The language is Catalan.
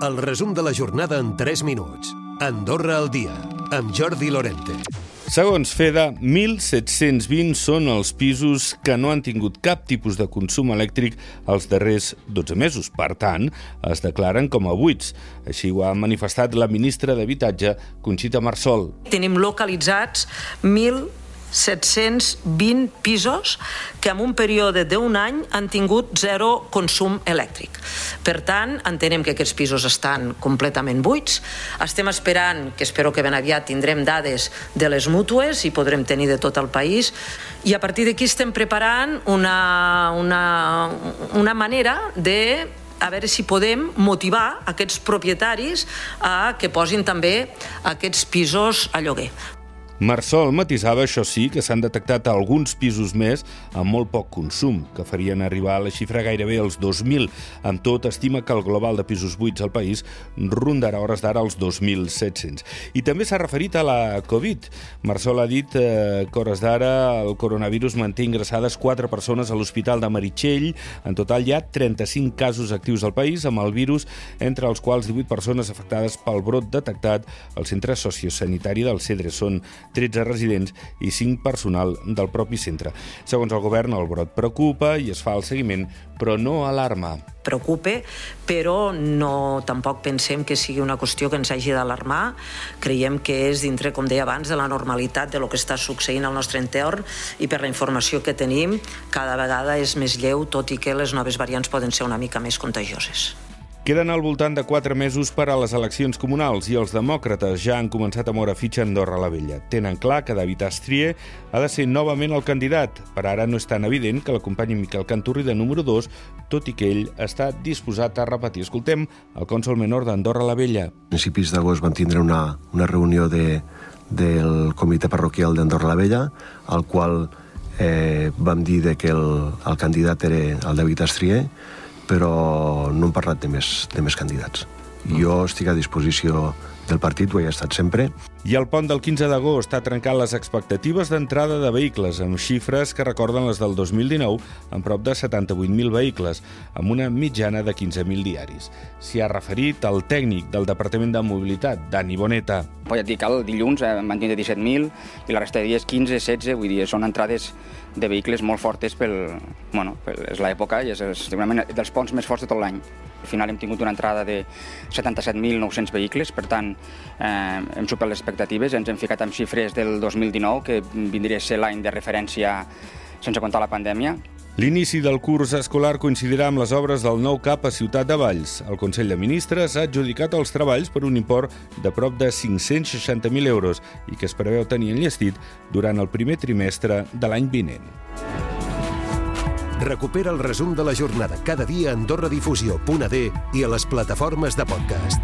El resum de la jornada en 3 minuts. Andorra al dia, amb Jordi Lorente. Segons FEDA, 1.720 són els pisos que no han tingut cap tipus de consum elèctric els darrers 12 mesos. Per tant, es declaren com a buits. Així ho ha manifestat la ministra d'Habitatge, Conxita Marsol. Tenim localitzats 1.000 720 pisos que en un període d'un any han tingut zero consum elèctric. Per tant, entenem que aquests pisos estan completament buits. Estem esperant, que espero que ben aviat tindrem dades de les mútues i podrem tenir de tot el país. I a partir d'aquí estem preparant una, una, una manera de a veure si podem motivar aquests propietaris a que posin també aquests pisos a lloguer. Marsol matisava, això sí, que s'han detectat alguns pisos més amb molt poc consum, que farien arribar a la xifra gairebé als 2.000. Amb tot, estima que el global de pisos buits al país rondarà hores d'ara els 2.700. I també s'ha referit a la Covid. Marsol ha dit eh, que hores d'ara el coronavirus manté ingressades 4 persones a l'Hospital de Meritxell. En total hi ha 35 casos actius al país amb el virus, entre els quals 18 persones afectades pel brot detectat al centre sociosanitari del Cedre. Són 13 residents i 5 personal del propi centre. Segons el govern, el brot preocupa i es fa el seguiment, però no alarma preocupe, però no tampoc pensem que sigui una qüestió que ens hagi d'alarmar. Creiem que és dintre, com deia abans, de la normalitat de lo que està succeint al nostre entorn i per la informació que tenim cada vegada és més lleu, tot i que les noves variants poden ser una mica més contagioses. Queden al voltant de 4 mesos per a les eleccions comunals i els demòcrates ja han començat a moure fitxa a Andorra la Vella. Tenen clar que David Astrie ha de ser novament el candidat. Per ara no és tan evident que l'acompanyi Miquel Canturri de número 2, tot i que ell està disposat a repetir. Escoltem el cònsol menor d'Andorra la Vella. A principis d'agost van tindre una, una reunió de, del comitè parroquial d'Andorra la Vella, al qual eh, vam dir que el, el candidat era el David Astrier, però no hem parlat de més, de més candidats. Jo estic a disposició del partit, ho he estat sempre. I el pont del 15 d'agost ha trencat les expectatives d'entrada de vehicles, amb xifres que recorden les del 2019, amb prop de 78.000 vehicles, amb una mitjana de 15.000 diaris. S'hi ha referit el tècnic del Departament de Mobilitat, Dani Boneta. Pues ja et dic, el dilluns eh, van tindre 17.000 i la resta de dies 15, 16, vull dir, són entrades de vehicles molt fortes pel... Bueno, pel, és l'època i és, és dels ponts més forts de tot l'any. Al final hem tingut una entrada de 77.900 vehicles, per tant, eh, hem superat les expectatives, ens hem ficat amb xifres del 2019, que vindria a ser l'any de referència sense comptar la pandèmia. L'inici del curs escolar coincidirà amb les obres del nou CAP a Ciutat de Valls. El Consell de Ministres ha adjudicat els treballs per un import de prop de 560.000 euros i que es preveu tenir enllestit durant el primer trimestre de l'any vinent. Recupera el resum de la jornada cada dia a AndorraDifusió.d i a les plataformes de podcast.